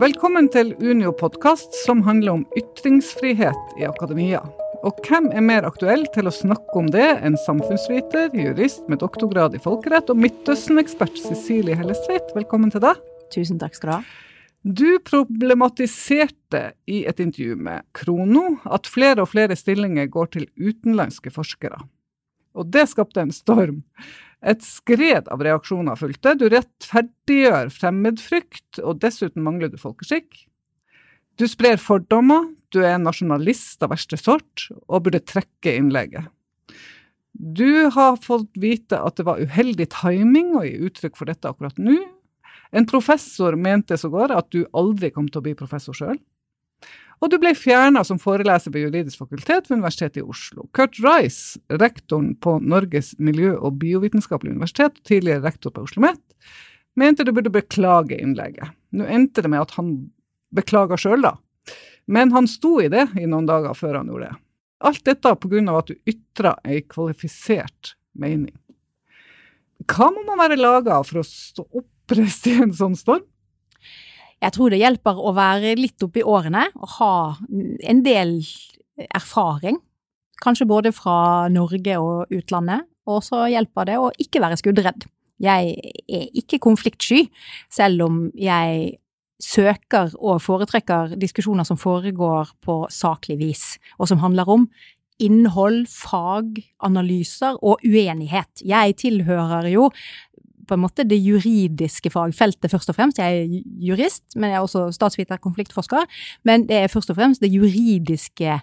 Velkommen til Unio podkast, som handler om ytringsfrihet i akademia. Og hvem er mer aktuell til å snakke om det enn samfunnsviter, jurist med doktorgrad i folkerett og Midtøsten-ekspert Cecilie Hellestveit. Velkommen til deg. Tusen takk skal du ha. Du problematiserte i et intervju med Krono at flere og flere stillinger går til utenlandske forskere. Og det skapte en storm. Et skred av reaksjoner fulgte. Du rettferdiggjør fremmedfrykt, og dessuten mangler du folkeskikk. Du sprer fordommer, du er en nasjonalist av verste sort, og burde trekke innlegget. Du har fått vite at det var uheldig timing å gi uttrykk for dette akkurat nå. En professor mente sågar at du aldri kom til å bli professor sjøl. Og du ble fjerna som foreleser ved Juridisk fakultet ved Universitetet i Oslo. Kurt Rice, rektoren på Norges miljø- og biovitenskapelige universitet, tidligere rektor på Oslo OsloMet, mente du burde beklage innlegget. Nå endte det med at han beklaga sjøl, da. Men han sto i det i noen dager før han gjorde det. Alt dette pga. at du ytra ei kvalifisert mening. Hva må man være laga for å stå oppreist i en sånn storm? Jeg tror det hjelper å være litt oppi årene og ha en del erfaring. Kanskje både fra Norge og utlandet. Og så hjelper det å ikke være skuddredd. Jeg er ikke konfliktsky, selv om jeg søker og foretrekker diskusjoner som foregår på saklig vis, og som handler om innhold, fag, analyser og uenighet. Jeg tilhører jo på en måte det juridiske fagfeltet, først og fremst. Jeg er jurist, men jeg er også statsviter, konfliktforsker. Men det er først og fremst det juridiske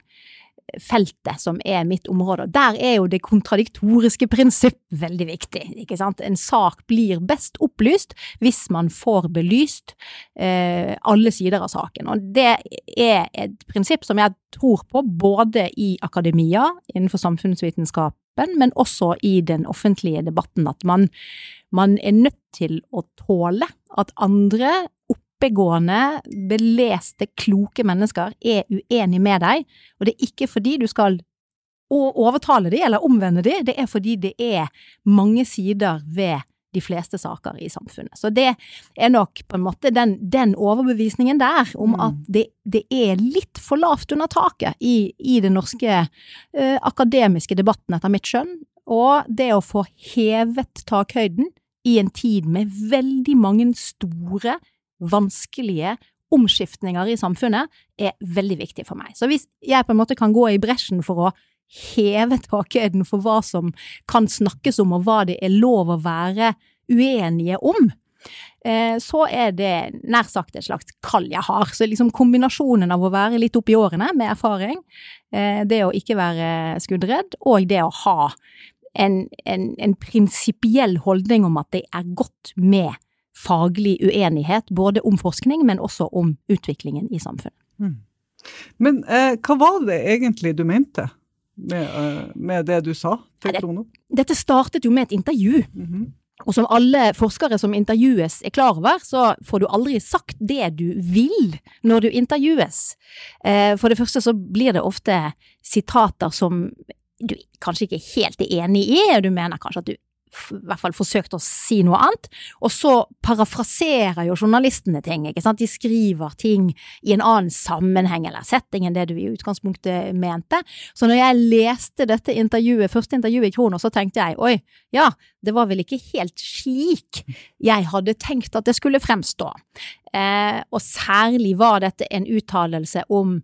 feltet som er mitt område. Og Der er jo det kontradiktoriske prinsipp veldig viktig. ikke sant? En sak blir best opplyst hvis man får belyst eh, alle sider av saken. Og det er et prinsipp som jeg tror på både i akademia, innenfor samfunnsvitenskapen, men også i den offentlige debatten. At man man er nødt til å tåle at andre oppegående, beleste, kloke mennesker er uenig med deg, og det er ikke fordi du skal overtale de eller omvende de, det er fordi det er mange sider ved de fleste saker i samfunnet. Så det er nok på en måte den, den overbevisningen der om mm. at det, det, er litt for lavt under taket i, i den norske uh, akademiske debatten, etter mitt skjønn, og det å få hevet takhøyden i en tid med veldig mange store, vanskelige omskiftninger i samfunnet, er veldig viktig for meg. Så hvis jeg på en måte kan gå i bresjen for å heve takhøyden for hva som kan snakkes om, og hva det er lov å være uenige om, eh, så er det nær sagt et slags kall jeg har. Så liksom kombinasjonen av å være litt oppi årene med erfaring, eh, det å ikke være skuddredd, og det å ha en, en, en prinsipiell holdning om at det er godt med faglig uenighet, både om forskning, men også om utviklingen i samfunnet. Mm. Men eh, hva var det egentlig du mente med, uh, med det du sa til Krono? Dette startet jo med et intervju. Mm -hmm. Og som alle forskere som intervjues er klar over, så får du aldri sagt det du vil når du intervjues. Eh, for det første så blir det ofte sitater som du kanskje ikke helt er enig i, og du mener kanskje at du i hvert fall forsøkte å si noe annet. Og så parafraserer jo journalistene ting, ikke sant. De skriver ting i en annen sammenheng eller setting enn det du i utgangspunktet mente. Så når jeg leste dette intervjuet, første intervjuet i Krono, så tenkte jeg oi, ja, det var vel ikke helt slik jeg hadde tenkt at det skulle fremstå. Eh, og særlig var dette en uttalelse om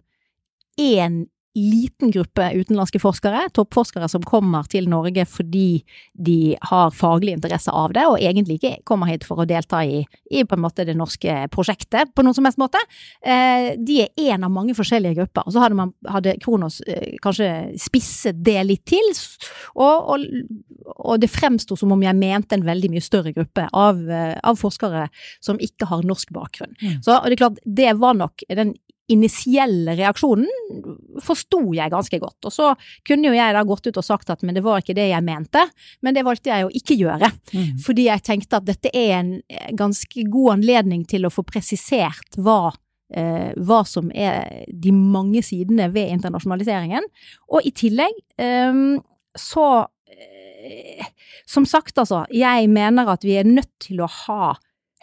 én liten gruppe utenlandske forskere, toppforskere som kommer til Norge fordi de har faglig interesse av det, og egentlig ikke kommer hit for å delta i, i på en måte det norske prosjektet på noen som helst måte. Eh, de er én av mange forskjellige grupper. Og så hadde, man, hadde Kronos eh, kanskje spisset det litt til, og, og, og det fremsto som om jeg mente en veldig mye større gruppe av, eh, av forskere som ikke har norsk bakgrunn. Mm. Så det er klart, det var nok den initielle reaksjonen forsto jeg ganske godt. Og så kunne jo jeg da gått ut og sagt at men det var ikke det jeg mente, men det valgte jeg å ikke gjøre. Mm. Fordi jeg tenkte at dette er en ganske god anledning til å få presisert hva eh, hva som er de mange sidene ved internasjonaliseringen. Og i tillegg eh, så eh, Som sagt, altså, jeg mener at vi er nødt til å ha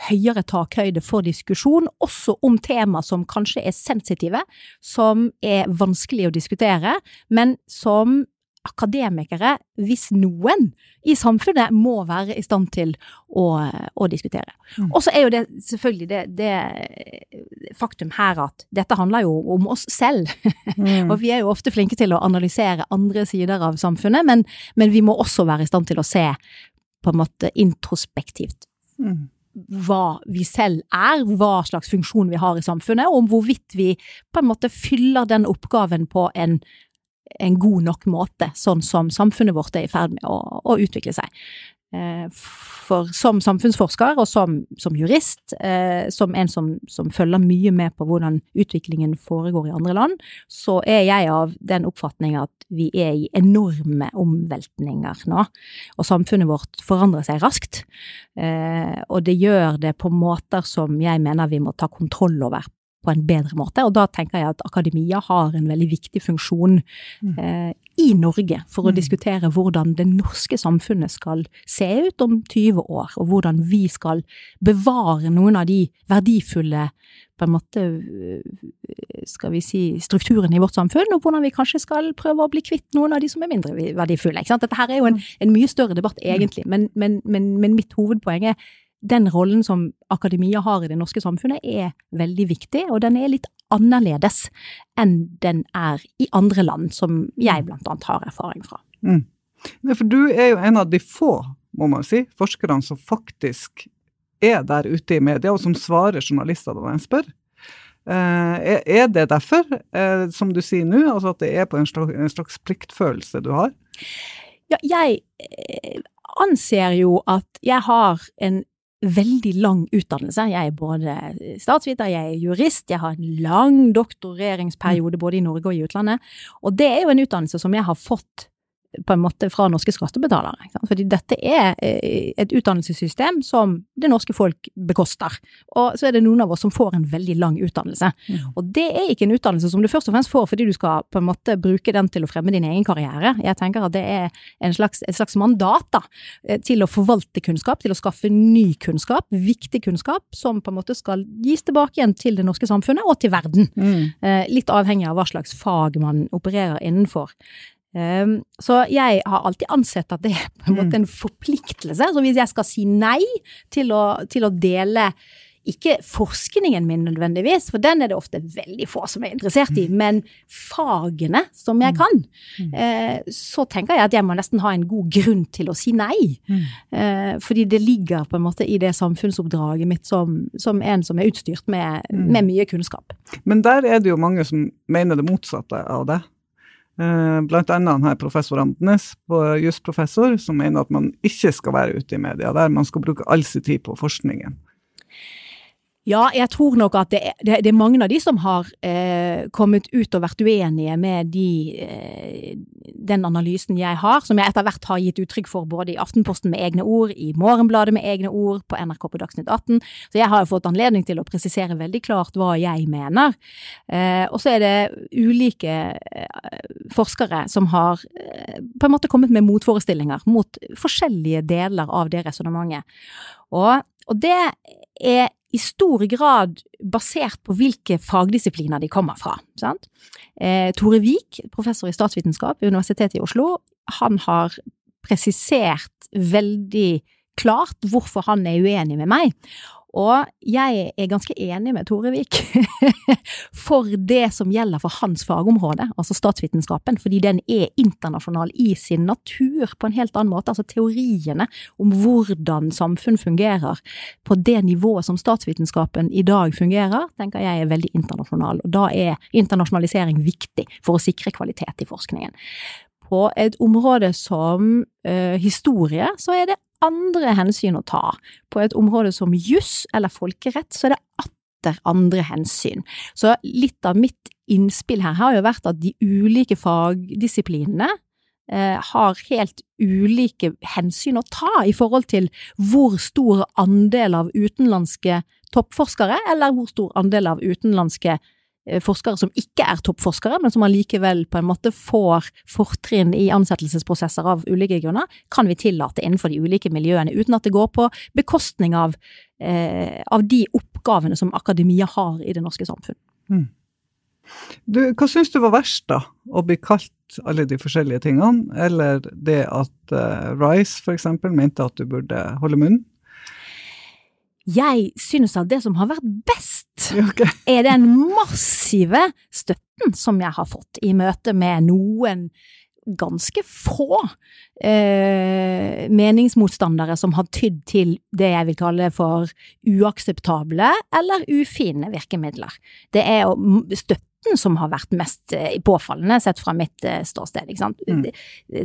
høyere takhøyde for diskusjon, også om tema som kanskje er sensitive, som er vanskelig å diskutere, men som akademikere, hvis noen, i samfunnet må være i stand til å, å diskutere. Mm. Og så er jo det selvfølgelig det, det, faktum her at dette handler jo om oss selv. Mm. og vi er jo ofte flinke til å analysere andre sider av samfunnet, men, men, vi må også være i stand til å se på en måte introspektivt. Mm hva vi selv er, hva slags funksjon vi har i samfunnet, og om hvorvidt vi på en måte fyller den oppgaven på en en god nok måte, sånn som samfunnet vårt er i ferd med å, å utvikle seg. Eh, for som samfunnsforsker og som, som jurist, eh, som en som, som, følger mye med på hvordan utviklingen foregår i andre land, så er jeg av den oppfatning at vi er i enorme omveltninger nå. Og samfunnet vårt forandrer seg raskt. Eh, og det gjør det på måter som jeg mener vi må ta kontroll over på en bedre måte. Og da tenker jeg at akademia har en veldig viktig funksjon mm. eh, i Norge for å mm. diskutere hvordan det norske samfunnet skal se ut om 20 år, og hvordan vi skal bevare noen av de verdifulle på en måte, skal vi si, strukturene i vårt samfunn, og hvordan vi kanskje skal prøve å bli kvitt noen av de som er mindre verdifulle. Dette her er jo en, mm. en mye større debatt, egentlig, men, men, men, men mitt hovedpoeng er den rollen som akademia har i det norske samfunnet, er veldig viktig, og den er litt annerledes enn den er i andre land, som jeg blant annet har erfaring fra. Mm. For du er jo en av de få, må man si, forskerne som faktisk er der ute i media, og som svarer journalister når de spør. Eh, er det derfor, eh, som du sier nå, altså at det er på en slags, en slags pliktfølelse du har? Ja, jeg eh, anser jo at jeg har en veldig lang utdannelse. Jeg er både statsviter, jeg er jurist, jeg har en lang doktoreringsperiode både i Norge og i utlandet. Og det er jo en utdannelse som jeg har fått på en måte fra norske skattebetalere. Fordi dette er eh, et utdannelsessystem som det norske folk bekoster. Og så er det noen av oss som får en veldig lang utdannelse. Mm. Og det er ikke en utdannelse som du først og fremst får fordi du skal på en måte bruke den til å fremme din egen karriere. Jeg tenker at det er slags, et slags mandat da, eh, til å forvalte kunnskap, til å skaffe ny kunnskap, viktig kunnskap, som på en måte skal gis tilbake igjen til det norske samfunnet og til verden. Mm. Eh, litt avhengig av hva slags fag man opererer innenfor. Um, så jeg har alltid ansett at det er på en måte en forpliktelse. Så hvis jeg skal si nei til å, til å dele ikke forskningen min nødvendigvis, for den er det ofte veldig få som er interessert i, men fagene som jeg kan, eh, så tenker jeg at jeg må nesten ha en god grunn til å si nei. Eh, fordi det ligger på en måte i det samfunnsoppdraget mitt som, som en som er utstyrt med, med mye kunnskap. Men der er det jo mange som mener det motsatte av det. Eh, blant annet her professor Andenes, jusprofessor, som mener at man ikke skal være ute i media der, man skal bruke all sin tid på forskningen. Ja, jeg tror nok at det er, det er mange av de som har eh, kommet ut og vært uenige med de, eh, den analysen jeg har, som jeg etter hvert har gitt uttrykk for både i Aftenposten med egne ord, i Morgenbladet med egne ord, på NRK på Dagsnytt 18. Så jeg har fått anledning til å presisere veldig klart hva jeg mener. Eh, og så er det ulike eh, forskere som har eh, på en måte kommet med motforestillinger mot forskjellige deler av det resonnementet. Og, og det er i stor grad basert på hvilke fagdisipliner de kommer fra. Eh, Tore Vik, professor i statsvitenskap ved Universitetet i Oslo, han har presisert veldig klart hvorfor han er uenig med meg. Og jeg er ganske enig med Tore Vik for det som gjelder for hans fagområde, altså statsvitenskapen, fordi den er internasjonal i sin natur på en helt annen måte. Altså teoriene om hvordan samfunn fungerer på det nivået som statsvitenskapen i dag fungerer, tenker jeg er veldig internasjonal. Og da er internasjonalisering viktig for å sikre kvalitet i forskningen. På et område som ø, historie, så er det andre hensyn å ta. På et område som juss eller folkerett, så er det atter andre hensyn. Så litt av mitt innspill her har jo vært at de ulike fagdisiplinene eh, har helt ulike hensyn å ta i forhold til hvor stor andel av utenlandske toppforskere, eller hvor stor andel av utenlandske forskere som ikke er toppforskere, men som allikevel på en måte får fortrinn i ansettelsesprosesser av ulike grunner, kan vi tillate innenfor de ulike miljøene, uten at det går på bekostning av, eh, av de oppgavene som akademia har i det norske samfunn. Mm. Du, hva syns du var verst, da? Å bli kalt alle de forskjellige tingene, eller det at uh, Rice f.eks. mente at du burde holde munn? Jeg synes at det som har vært best, okay. er den massive støtten som jeg har fått i møte med noen ganske få eh, meningsmotstandere som har tydd til det jeg vil kalle for uakseptable eller ufine virkemidler. Det er å støtte som har vært mest eh, påfallende, sett fra mitt eh, ståsted. Mm.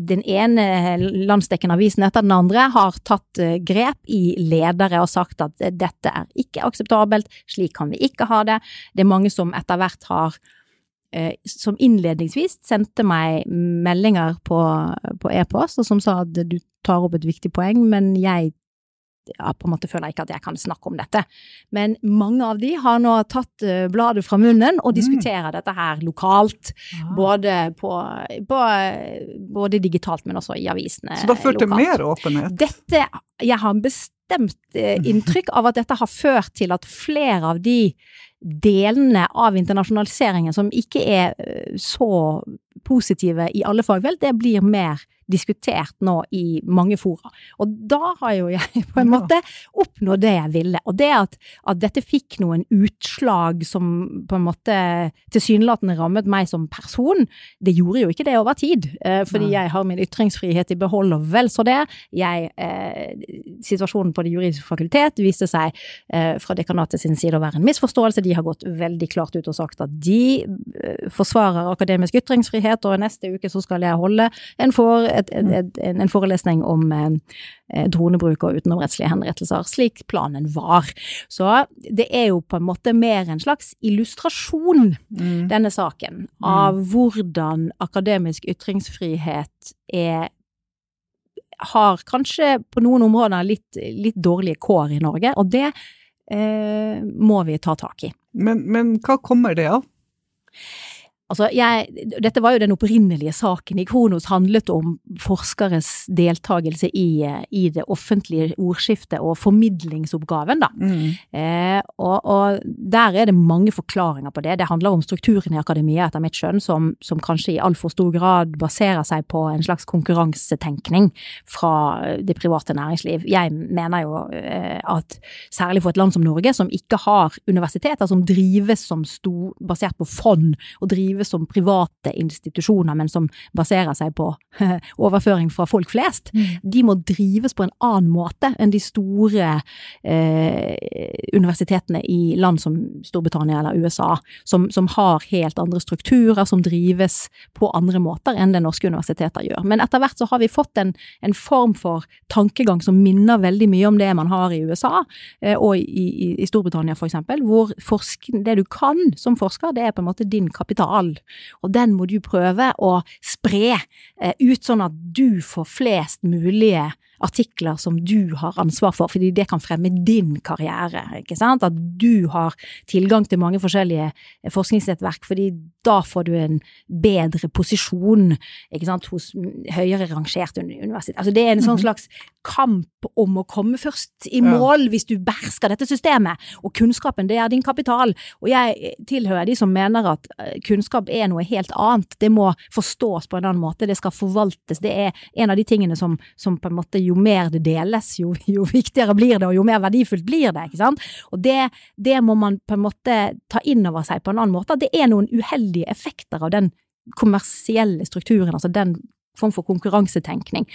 Den ene landsdekkende avisen etter den andre har tatt eh, grep i ledere og sagt at dette er ikke akseptabelt, slik kan vi ikke ha det. Det er mange som etter hvert har som innledningsvis sendte meg meldinger på e-post, og som sa at du tar opp et viktig poeng, men jeg ja, på en måte føler jeg ikke at jeg kan snakke om dette. Men mange av de har nå tatt uh, bladet fra munnen og mm. diskuterer mm. dette her lokalt. Ah. Både, på, på, både, digitalt, men også i avisene Så det har ført til mer åpenhet? Dette, jeg har bestemt uh, inntrykk av at dette har ført til at flere av de delene av internasjonaliseringen som ikke er uh, så positive i alle fagfelt, det blir mer diskutert nå i mange fora. Og da har jo jeg på en måte oppnådd det jeg ville. Og det at, at dette fikk noen utslag som på en måte tilsynelatende rammet meg som person, det gjorde jo ikke det over tid. Eh, fordi jeg har min ytringsfrihet i behold og vel så det. Jeg, eh, situasjonen på Det juridiske fakultet viste seg eh, fra dekanatet sin side å være en misforståelse. De har gått veldig klart ut og sagt at de eh, forsvarer akademisk ytringsfrihet, og neste uke så skal jeg holde en for et, et, en forelesning om eh, eh, dronebruk og utenomrettslige henrettelser, slik planen var. Så det er jo på en måte mer en slags illustrasjon, mm. denne saken, av hvordan akademisk ytringsfrihet er har kanskje på noen områder litt, litt dårlige kår i Norge, og det eh, må vi ta tak i. Men, men hva kommer det av? Altså, jeg, dette var jo den opprinnelige saken i Kronos, handlet om forskeres deltakelse i, i det offentlige ordskiftet og formidlingsoppgaven, da. Mm. Eh, og, og, der er det mange forklaringer på det. Det handler om strukturen i akademia, etter mitt skjønn, som, som kanskje i altfor stor grad baserer seg på en slags konkurransetenkning fra det private næringsliv. Jeg mener jo eh, at særlig for et land som Norge, som ikke har universiteter som drives som sto, basert på fond, og drives drives som private institusjoner, men som baserer seg på overføring fra folk flest, mm. de må drives på en annen måte enn de store eh, universitetene i land som Storbritannia eller USA, som, som, har helt andre strukturer, som drives på andre måter enn det norske universiteter gjør. Men etter hvert så har vi fått en, en form for tankegang som minner veldig mye om det man har i USA eh, og i, i, i Storbritannia eksempel, hvor det du kan som forsker, det er på en måte din kapital all. Og den må du prøve å spre eh, ut sånn at du får flest mulige artikler som du har ansvar for, fordi det kan fremme din karriere. ikke sant? At du har tilgang til mange forskjellige eh, forskningsnettverk, fordi da får du en bedre posisjon ikke sant, hos høyere rangert universitet. Altså det er en sånn mhm. slags kamp om å komme først i mål hvis du behersker dette systemet, og kunnskapen det er din kapital. Og jeg tilhører de som mener at eh, kunnskap er noe helt annet, det må forstås på en annen måte, det skal forvaltes. Det er en av de tingene som, som på en måte jo mer det deles, jo, jo, viktigere blir det, og jo mer verdifullt blir det. ikke sant? Og det, det må man på en måte ta inn over seg på en annen måte. Det er noen uheldige effekter av den kommersielle strukturen, altså den form for konkurransetenkning.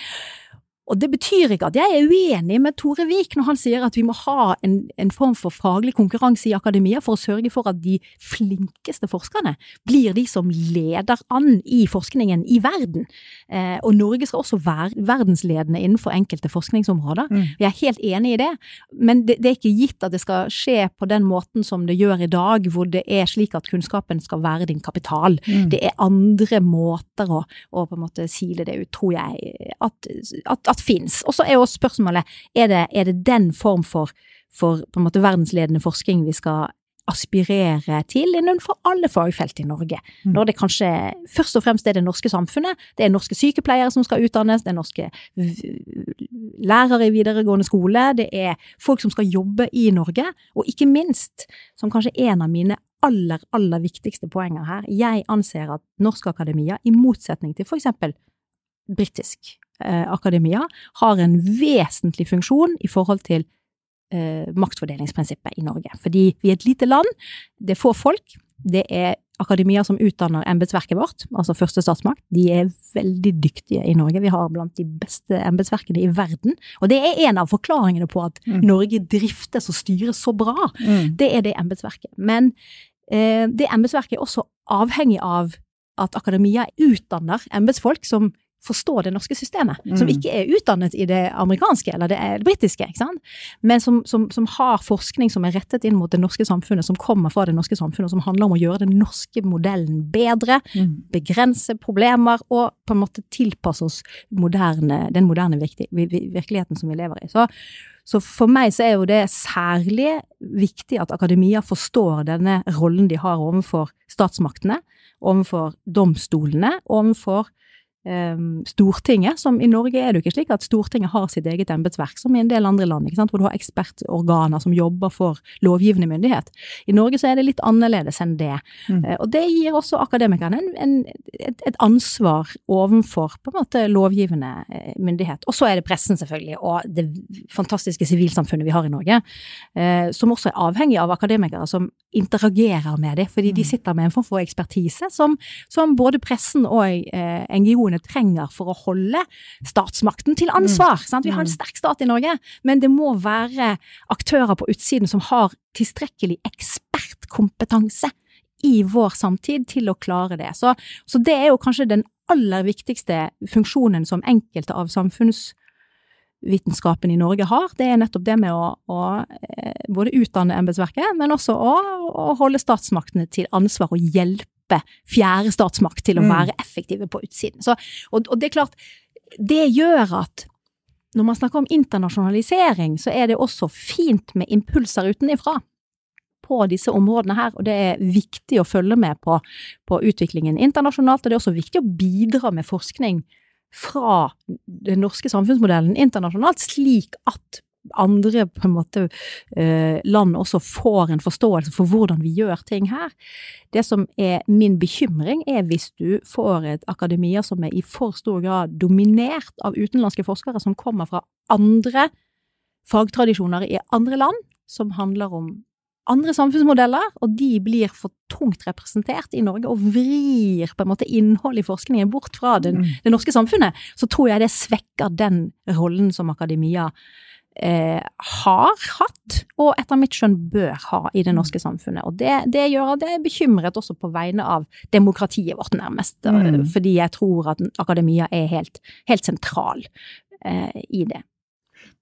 Og det betyr ikke at jeg er uenig med Tore Vik når han sier at vi må ha en, en, form for faglig konkurranse i akademia for å sørge for at de flinkeste forskerne blir de som leder an i forskningen i verden. Eh, og Norge skal også være verdensledende innenfor enkelte forskningsområder. Mm. Jeg er helt enig i det, men det, det, er ikke gitt at det skal skje på den måten som det gjør i dag, hvor det er slik at kunnskapen skal være din kapital. Mm. Det er andre måter å, å, på en måte sile det ut, tror jeg, at, at, at fins. Og så er jo spørsmålet er det, er det den form for, for på en måte verdensledende forskning vi skal aspirere til innenfor alle fagfelt i Norge. Mm. Når det kanskje først og fremst er det norske samfunnet, det er norske sykepleiere som skal utdannes, det er norske lærere i videregående skole, det er folk som skal jobbe i Norge, og ikke minst, som kanskje en av mine aller, aller viktigste poenger her, jeg anser at norske akademia, i motsetning til for eksempel britisk eh, akademia, har en vesentlig funksjon i forhold til eh, maktfordelingsprinsippet i Norge. Fordi vi er et lite land, det er få folk, det er akademia som utdanner embetsverket vårt, altså første statsmakt. De er veldig dyktige i Norge. Vi har blant de beste embetsverkene i verden. Og det er en av forklaringene på at Mm. Norge driftes og styres så bra. Mm. Det er det embetsverket. Men eh, det embetsverket er også avhengig av at akademia utdanner embetsfolk som forstår det norske systemet. Som Mm. ikke er utdannet i det amerikanske eller det, det britiske, men som, som, som har forskning som er rettet inn mot det norske samfunnet, som kommer fra det norske samfunnet, som handler om å gjøre den norske modellen bedre, Mm. begrense problemer og på en måte tilpasse oss moderne, den moderne virkeligheten som vi lever i. Så, så for meg så er jo det særlig viktig at akademia forstår denne rollen de har overfor statsmaktene, overfor domstolene, overfor Stortinget, som i Norge er det jo ikke slik at Stortinget har sitt eget embetsverk, som i en del andre land, ikke sant? hvor du har ekspertorganer som jobber for lovgivende myndighet. I Norge så er det litt annerledes enn det. Mm. Eh, Og det gir også akademikerne en, en, et, et ansvar overfor på en måte lovgivende eh, myndighet. Og så er det pressen selvfølgelig, og det fantastiske sivilsamfunnet vi har i Norge, eh, som også er avhengig av akademikere som interagerer med dem, fordi de Mm. sitter med en form for ekspertise som, som både pressen og eh, NGO-ene trenger for å holde statsmakten til ansvar. Sant? Vi har en Mm. sterk stat i Norge, men det må være aktører på utsiden som har tilstrekkelig ekspertkompetanse i vår samtid til å klare det. Så, så det er jo kanskje den aller viktigste funksjonen som enkelte av samfunnsvitenskapen i Norge har. Det er nettopp det med å, å eh, både utdanne embetsverket, men også å, å holde statsmaktene til ansvar og hjelpe fjerde statsmakt til å Mm. være effektive på utsiden. Så, og, og det er klart, det gjør at når man snakker om internasjonalisering, så er det også fint med impulser utenifra på disse områdene her, og det er viktig å følge med på, på utviklingen internasjonalt, og det er også viktig å bidra med forskning fra den norske samfunnsmodellen internasjonalt, slik at andre på en måte eh, land også får en forståelse for hvordan vi gjør ting her. Det som er min bekymring, er hvis du får et akademia som er i for stor grad dominert av utenlandske forskere som kommer fra andre fagtradisjoner i andre land, som handler om andre samfunnsmodeller, og de blir for tungt representert i Norge og vrir på en måte innholdet i forskningen bort fra den, Mm. det norske samfunnet, så tror jeg det svekker den rollen som akademia eh, har hatt, og etter mitt skjønn bør ha i det norske samfunnet. Og det, det gjør at jeg er bekymret også på vegne av demokratiet vårt, nærmest. Mm. Fordi jeg tror at akademia er helt, helt sentral eh, i det.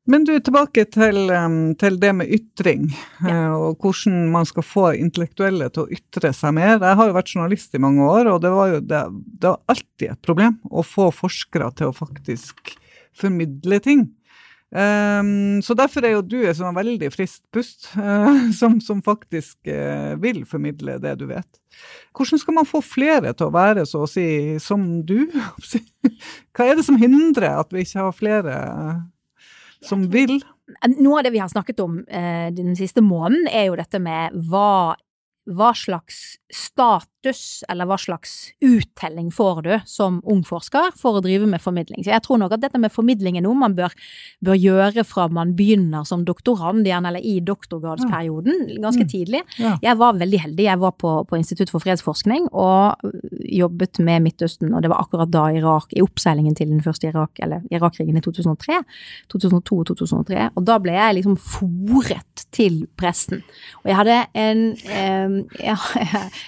Men du, tilbake til, til det med ytring, Ja. eh, og hvordan man skal få intellektuelle til å ytre seg mer. Jeg har jo vært journalist i mange år, og det var jo det, det var alltid et problem å få forskere til å faktisk formidle ting. Em, så derfor er jo du et sånn veldig friskt pust, uh, som, som faktisk uh, vil formidle det du vet. Hvordan skal man få flere til å være så å si som du? Hva er det som hindrer at vi ikke har flere uh, som vil? Noe av det vi har snakket om den siste måneden, er jo dette med hva, hva slags status, eller hva slags uttelling får du som ung forsker for å drive med formidling. Så jeg tror nok at dette med formidling er noe man bør, bør gjøre fra man begynner som doktorand, gjerne eller i doktorgradsperioden, ganske Mm. tidlig. Jeg var veldig heldig. Jeg var på, på Institutt for fredsforskning og jobbet med Midtøsten, og det var akkurat da Irak, i oppseilingen til den første Irak, eller Irak-krigen i 2003, 2002 og 2003, og da ble jeg liksom fòret til pressen. Og jeg hadde en, eh, jeg,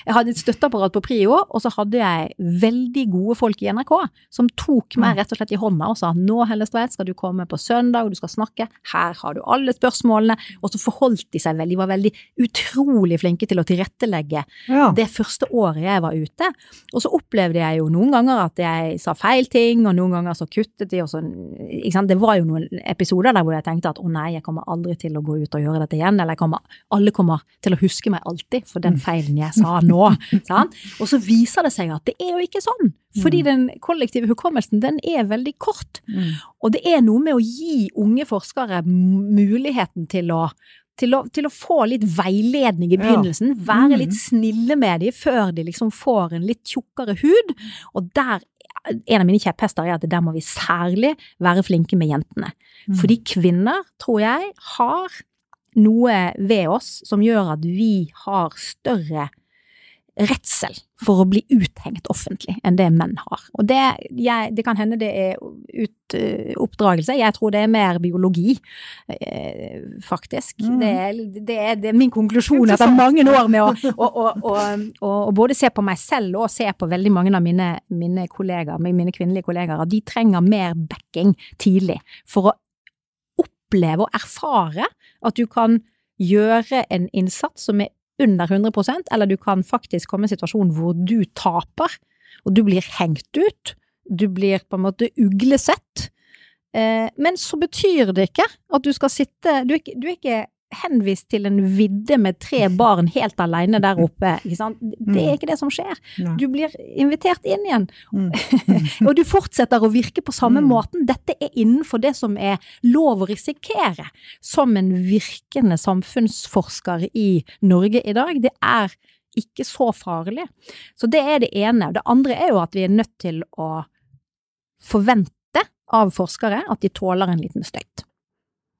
Jeg hadde et støtteapparat på Prio, og så hadde jeg veldig gode folk i NRK som tok meg rett og slett i hånda og sa nå Hellestveit skal du komme på søndag og du skal snakke, her har du alle spørsmålene. Og så forholdt de seg veldig, de var veldig utrolig flinke til å tilrettelegge Ja. det første året jeg var ute. Og så opplevde jeg jo noen ganger at jeg sa feil ting, og noen ganger så kuttet de, og så ikke sant? Det var jo noen episoder der hvor jeg tenkte at å nei, jeg kommer aldri til å gå ut og gjøre dette igjen, eller kommer, alle kommer til å huske meg alltid for den feilen jeg sa nå. sant? Og så viser det seg at det er jo ikke sånn, fordi den kollektive hukommelsen den er veldig kort. Mm. Og det er noe med å gi unge forskere muligheten til å til å, til å få litt veiledning i Ja. begynnelsen, være Mm. litt snille med dem før de liksom får en litt tjukkere hud. Og der, en av mine kjepphester er at der må vi særlig være flinke med jentene. Mm. Fordi kvinner, tror jeg, har noe ved oss som gjør at vi har større redsel for å bli uthengt offentlig enn det menn har. Og det, jeg, det kan hende det er ut, eh, oppdragelse, jeg tror det er mer biologi, eh, faktisk. Mm. Det, er, det, er, det er min konklusjon etter mange år med å, å, å, å, både se på meg selv og se på veldig mange av mine, mine kollegaer, mine kvinnelige kollegaer, de trenger mer backing tidlig for å oppleve og erfare at du kan gjøre en innsats som er under 100% eller du kan faktisk komme i en situasjon hvor du taper, og du blir hengt ut, du blir på en måte uglesett. Eh, men så betyr det ikke at du skal sitte Du er ikke, du er ikke henvist til en vidde med tre barn helt alene der oppe. Det er ikke det som skjer. Du blir invitert inn igjen. Mm. Og du fortsetter å virke på samme Mm. måten. Dette er innenfor det som er lov å risikere som en virkende samfunnsforsker i Norge i dag. Det er ikke så farlig. Så det er det ene. Det andre er jo at vi er nødt til å forvente av forskere at de tåler en liten støyt.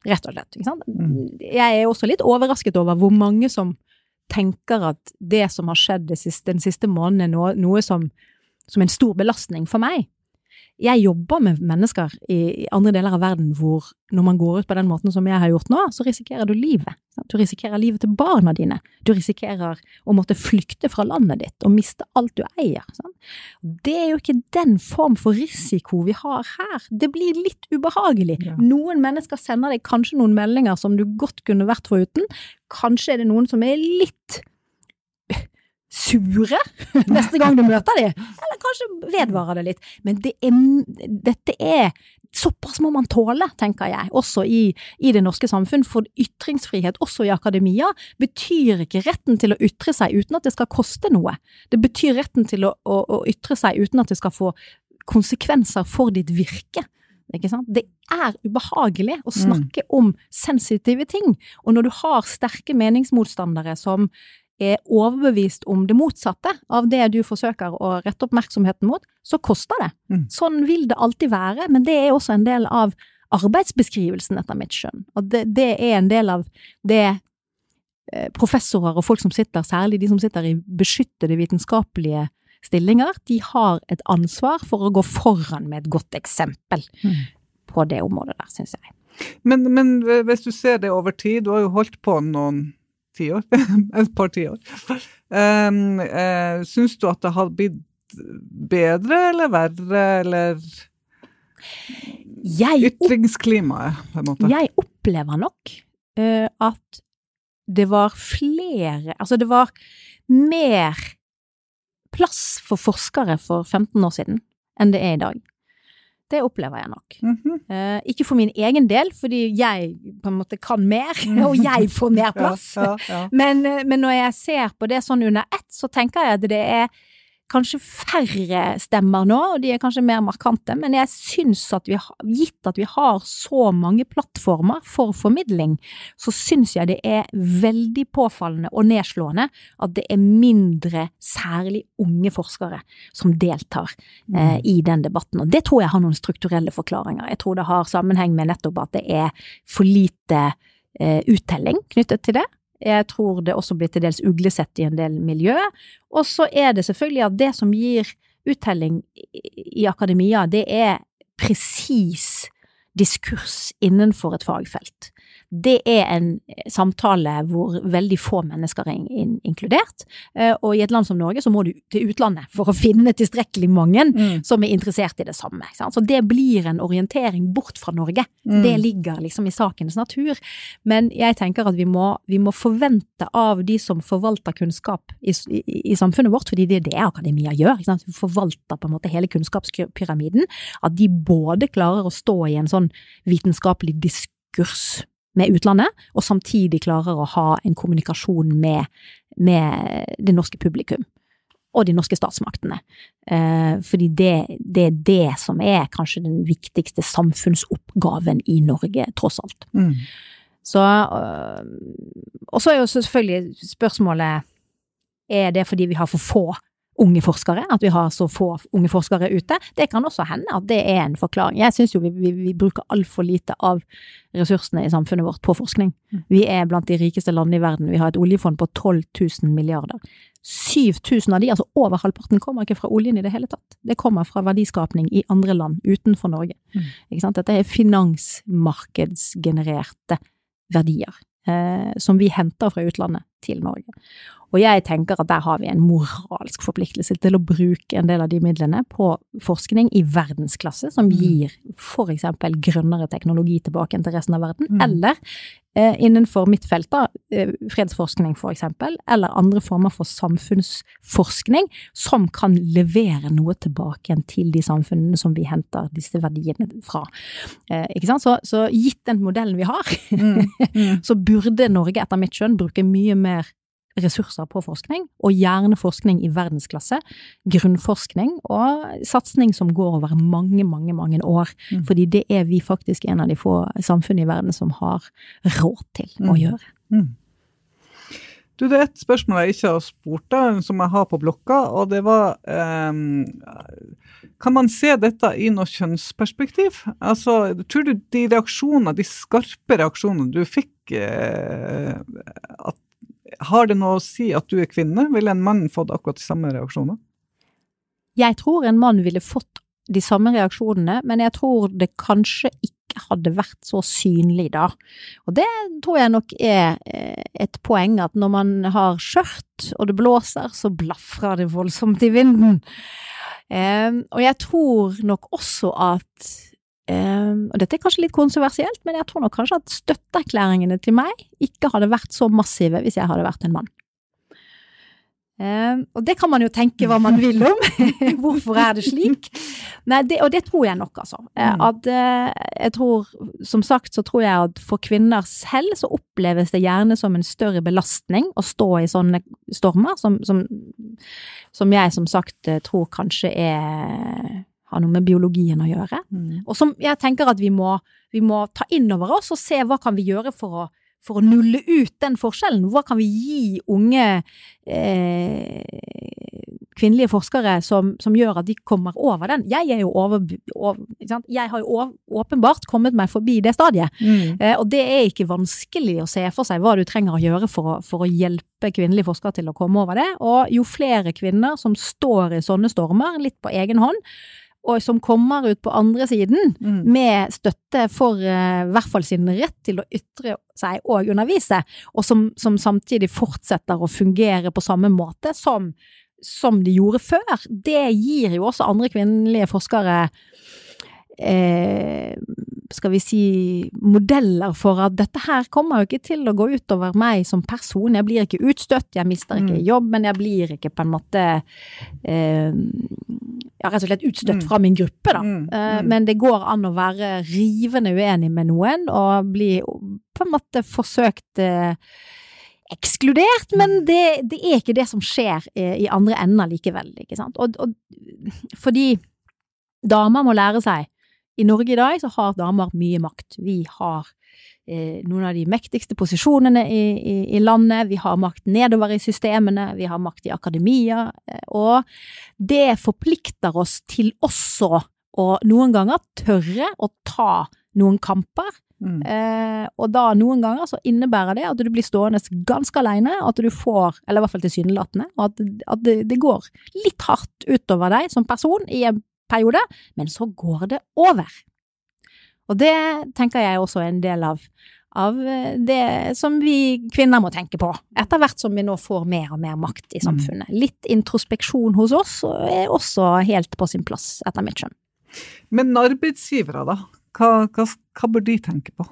Rett og slett. Mm. Jeg er også litt overrasket over hvor mange som tenker at det som har skjedd siste, den siste måneden er noe, noe som, som en stor belastning for meg. Jeg jobber med mennesker i, andre deler av verden hvor når man går ut på den måten som jeg har gjort nå, så risikerer du livet. Du risikerer livet til barna dine. Du risikerer å måtte flykte fra landet ditt og miste alt du eier. Det er jo ikke den form for risiko vi har her. Det blir litt ubehagelig. Ja. Noen mennesker sender deg kanskje noen meldinger som du godt kunne vært foruten. Kanskje er det noen som er litt sure neste gang du møter dem, eller kanskje vedvarer det litt. Men det er, dette er Såpass må man tåle, tenker jeg, også i, i det norske samfunn. For ytringsfrihet, også i akademia, betyr ikke retten til å ytre seg uten at det skal koste noe. Det betyr retten til å, å, å ytre seg uten at det skal få konsekvenser for ditt virke. Det er ubehagelig å snakke om sensitive ting. Og når du har sterke meningsmotstandere som er overbevist om det motsatte av det du forsøker å rette oppmerksomheten mot, så koster det. Mm. Sånn vil det alltid være, men det er også en del av arbeidsbeskrivelsen, etter mitt skjønn. Og det, det er en del av det eh, professorer og folk som sitter, særlig de som sitter i beskyttede vitenskapelige stillinger, de har et ansvar for å gå foran med et godt eksempel Mm. på det området der, syns jeg. Men, men hvis du ser det over tid, du har jo holdt på noen tiår, et par tiår. Um, uh, Syns du at det har blitt bedre eller verre, eller Jeg ytringsklimaet, på en måte? Jeg opplever nok uh, at det var flere Altså, det var mer plass for forskere for 15 år siden enn det er i dag. Det opplever jeg nok. Mhm. Eh, ikke for min egen del, fordi jeg på en måte kan mer, og jeg får mer plass. Ja, ja, ja. Men, eh, men når jeg ser på det sånn under ett, så tenker jeg at det er kanskje færre stemmer nå, og de er kanskje mer markante, men jeg syns at vi gitt at vi har så mange plattformer for formidling, så syns jeg det er veldig påfallende og nedslående at det er mindre, særlig unge forskere, som deltar eh, i den debatten. Og det tror jeg har noen strukturelle forklaringer. Jeg tror det har sammenheng med nettopp at det er for lite eh, uttelling knyttet til det. Jeg tror det også blir til dels uglesett i en del miljø. Og så er det selvfølgelig at det som gir uttelling i- akademia, det er presis diskurs innenfor et fagfelt. Det er en samtale hvor veldig få mennesker er in inkludert. Eh, og i et land som Norge så må du til utlandet for å finne tilstrekkelig mange mm. som er interessert i det samme. Så det blir en orientering bort fra Norge. Mm. Det ligger liksom i sakens natur. Men jeg tenker at vi må, vi må forvente av de som forvalter kunnskap i, i, i, samfunnet vårt, fordi det er det akademia gjør. Vi forvalter på en måte hele kunnskapspyramiden. At de både klarer å stå i en sånn vitenskapelig diskurs med utlandet, og samtidig klarer å ha en kommunikasjon med, med det norske publikum. Og de norske statsmaktene. Eh, fordi det, det, er det som er kanskje den viktigste samfunnsoppgaven i Norge, tross alt. Mm. Så øh, Og så er jo selvfølgelig spørsmålet Er det fordi vi har for få unge forskere, at vi har så få unge forskere ute. Det kan også hende at det er en forklaring. Jeg syns jo vi, vi, vi bruker altfor lite av ressursene i samfunnet vårt på forskning. Mm. Vi er blant de rikeste landene i verden. Vi har et oljefond på 12 000 milliarder. 7000 av de, altså over halvparten, kommer ikke fra oljen i det hele tatt. Det kommer fra verdiskapning i andre land utenfor Norge. Mm. Dette er finansmarkedsgenererte verdier eh, som vi henter fra utlandet til Norge. Og jeg tenker at der har vi en moralsk forpliktelse til å bruke en del av de midlene på forskning i verdensklasse, som mm. gir eksempel grønnere teknologi tilbake til resten av verden, mm. eller eh, innenfor mitt felt, da, eh, fredsforskning for eksempel, eller andre former for samfunnsforskning som kan levere noe tilbake til de samfunnene som vi henter disse verdiene fra. Eh, ikke sant? Så, så gitt den modellen vi har, mm. Mm. så burde Norge etter mitt skjønn bruke mye mer ressurser på forskning, og gjerne forskning i verdensklasse, grunnforskning og satsing som går over mange, mange, mange år. Mm. Fordi det er vi faktisk en av de få samfunnene i verden som har råd til å mm. gjøre. Mm. Du, det er et spørsmål jeg ikke har spurt deg, som jeg har på blokka, og det var um, Kan man se dette i noe kjønnsperspektiv? Altså, Tror du de reaksjonene, de skarpe reaksjonene du fikk, uh, at har det noe å si at du er kvinne? Ville en mann fått akkurat de samme reaksjonene? Jeg tror en mann ville fått de samme reaksjonene, men jeg tror det kanskje ikke hadde vært så synlig da. Og det tror jeg nok er eh, et poeng, at når man har skjørt og det blåser, så blafrer det voldsomt i vinden. Um, og jeg tror nok også at og dette er kanskje litt kontroversielt, men jeg tror nok kanskje at støtteerklæringene til meg ikke hadde vært så massive hvis jeg hadde vært en mann. Um, og det kan man jo tenke hva man vil om. Hvorfor er det slik? Nei, det, og det tror jeg nok, altså. Mm. At uh, jeg tror, som sagt, så tror jeg at for kvinner selv så oppleves det gjerne som en større belastning å stå i sånne stormer, som, som, som jeg som sagt tror kanskje er har noe med biologien å gjøre. Mm. Og som jeg tenker at vi må, vi må, ta inn over oss og se hva kan vi gjøre for å, for å nulle ut den forskjellen. Hva kan vi gi unge eh, kvinnelige forskere som, som, gjør at de kommer over den? Jeg er jo over, over Jeg har jo åpenbart kommet meg forbi det stadiet. Mm. Eh, og det er ikke vanskelig å se for seg hva du trenger å gjøre for å, for å hjelpe kvinnelige forskere til å komme over det. Og jo flere kvinner som står i sånne stormer, litt på egen hånd, og som kommer ut på andre siden mm. med støtte for uh, i hvert fall sin rett til å ytre seg og undervise, og som, som samtidig fortsetter å fungere på samme måte som, som de gjorde før, det gir jo også andre kvinnelige forskere eh, skal vi si, modeller for at dette her kommer jo ikke til å gå utover meg som person. Jeg blir ikke utstøtt, jeg mister ikke mm. jobben, jeg blir ikke på en måte eh, ja, rett og slett utstøtt mm. fra min gruppe, da. Mm. Eh, men det går an å være rivende uenig med noen og bli på en måte forsøkt eh, ekskludert, men det, det, er ikke det som skjer i, i andre ender likevel, ikke sant. Og, og, fordi damer må lære seg i Norge i dag så har damer mye makt. Vi har eh, noen av de mektigste posisjonene i, i, i, landet, vi har makt nedover i systemene, vi har makt i akademia, eh, og det forplikter oss til også å noen ganger tørre å ta noen kamper. Mm. Eh, og da noen ganger så innebærer det at du blir stående ganske alene, at du får, eller i hvert fall tilsynelatende, og at, at det, det, går litt hardt utover deg som person i en periode, men så går det over. Og det tenker jeg også er en del av, av eh, det som vi kvinner må tenke på, etter hvert som vi nå får mer og mer makt i samfunnet. Litt introspeksjon hos oss er også helt på sin plass, etter mitt skjønn. Men arbeidsgivere, da? Hva, hva, hva bør de tenke på?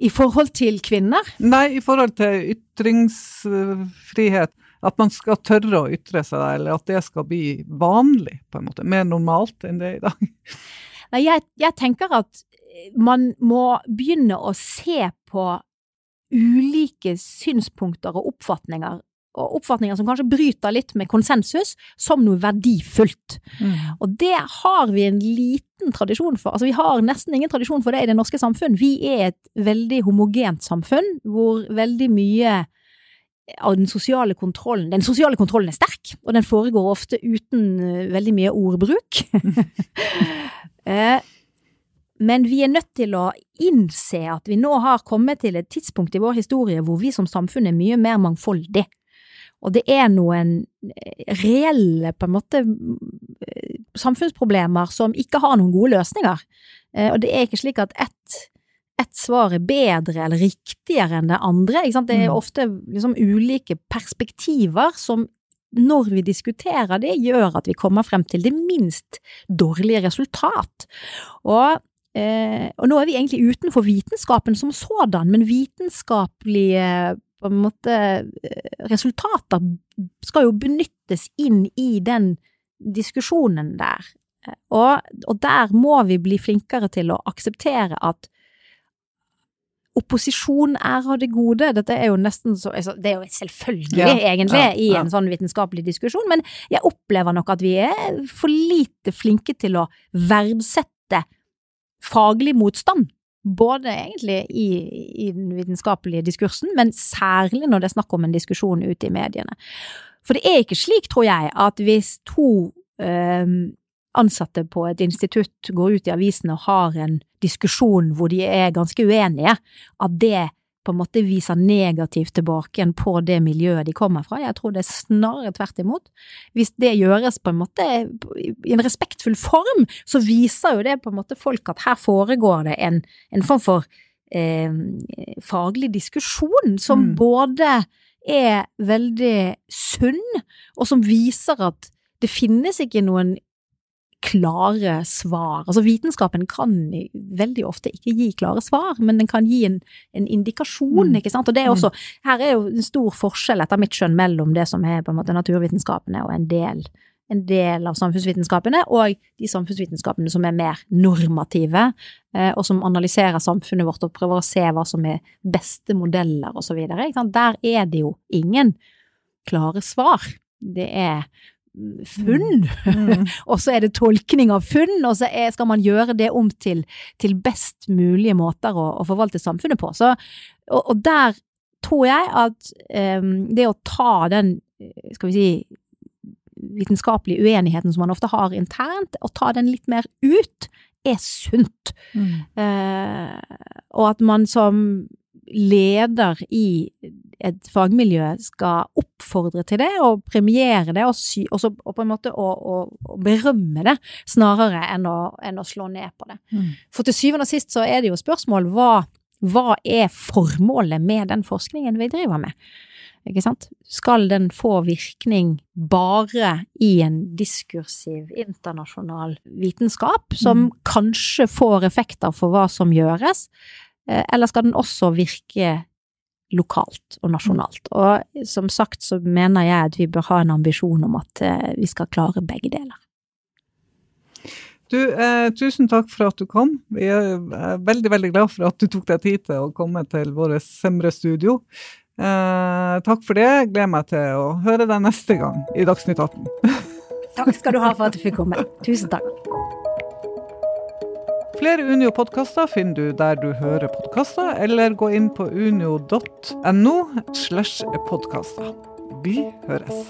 I forhold til kvinner? Nei, i forhold til ytringsfrihet. At man skal tørre å ytre seg, eller at det skal bli vanlig, på en måte. Mer normalt enn det er i dag. Nei, jeg, jeg tenker at man må begynne å se på ulike synspunkter og oppfatninger og oppfatninger som kanskje bryter litt med konsensus, som noe verdifullt. Mm. Og det har vi en liten tradisjon for. Altså, vi har nesten ingen tradisjon for det i det norske samfunn. Vi er et veldig homogent samfunn, hvor veldig mye av den sosiale kontrollen Den sosiale kontrollen er sterk, og den foregår ofte uten uh, veldig mye ordbruk. eh, men vi er nødt til å innse at vi nå har kommet til et tidspunkt i vår historie hvor vi som samfunn er mye mer mangfoldig. Og det er noen eh, reelle, på en måte, eh, samfunnsproblemer som ikke har noen gode løsninger. Eh, og det er ikke slik at ett, ett svar er bedre eller riktigere enn det andre. Det er ofte liksom ulike perspektiver som når vi diskuterer det, gjør at vi kommer frem til det minst dårlige resultat. Og, eh, og nå er vi egentlig utenfor vitenskapen som sådan, men vitenskapelige på en måte eh, resultater skal jo benyttes inn i den diskusjonen der. Og, og der må vi bli flinkere til å akseptere at opposisjon er av det gode. Dette er jo nesten så altså, Det er jo selvfølgelig, ja, egentlig, ja, ja. i en sånn vitenskapelig diskusjon, men jeg opplever nok at vi er for lite flinke til å verdsette faglig motstand. Både egentlig i, i, den vitenskapelige diskursen, men særlig når det er snakk om en diskusjon ute i mediene. For det er ikke slik, tror jeg, at hvis to øh, ansatte på et institutt går ut i avisen og har en diskusjon hvor de er ganske uenige, at det på en måte viser negativt tilbake igjen på det miljøet de kommer fra. Jeg tror det er snarere tvert imot. Hvis det gjøres på en måte i en respektfull form, så viser jo det på en måte folk at her foregår det en, en form for eh, faglig diskusjon som mm. både er veldig sunn, og som viser at det finnes ikke noen klare svar. Altså vitenskapen kan veldig ofte ikke gi klare svar, men den kan gi en, en indikasjon, mm. ikke sant. Og det er også, her er jo en stor forskjell, etter mitt skjønn, mellom det som er på en måte naturvitenskapene og en del, en del av samfunnsvitenskapene, og de samfunnsvitenskapene som er mer normative, eh, og som analyserer samfunnet vårt og prøver å se hva som er beste modeller videre. Der er det jo ingen klare svar. Det er funn, mm. og så er det tolkning av funn, og så er, skal man gjøre det om til, til best mulige måter å, å, forvalte samfunnet på. Så, og, og der tror jeg at um, det å ta den, skal vi si, vitenskapelige uenigheten som man ofte har internt, og ta den litt mer ut, er sunt. Mm. Uh, og at man som leder i et fagmiljø skal oppfordre til det, og premiere det, og, sy, og, så, og på en måte å, å, berømme det, snarere enn å, enn å slå ned på det. Mm. For til syvende og sist så er det jo spørsmål hva, hva er formålet med den forskningen vi driver med? Ikke sant? Skal den få virkning bare i en diskursiv internasjonal vitenskap, som mm. kanskje får effekter for hva som gjøres, eller skal den også virke lokalt og nasjonalt. Og som sagt så mener jeg at vi bør ha en ambisjon om at eh, vi skal klare begge deler. Du, eh, tusen takk for at du kom. Vi er eh, veldig veldig glad for at du tok deg tid til å komme til vårt Semre studio. Eh, takk for det. Gleder meg til å høre deg neste gang i Dagsnytt 18. takk skal du ha for at du fikk komme. Tusen takk. Flere Unio-podkaster finner du der du hører podkaster, eller gå inn på unio.no slash podkaster. Vi høres.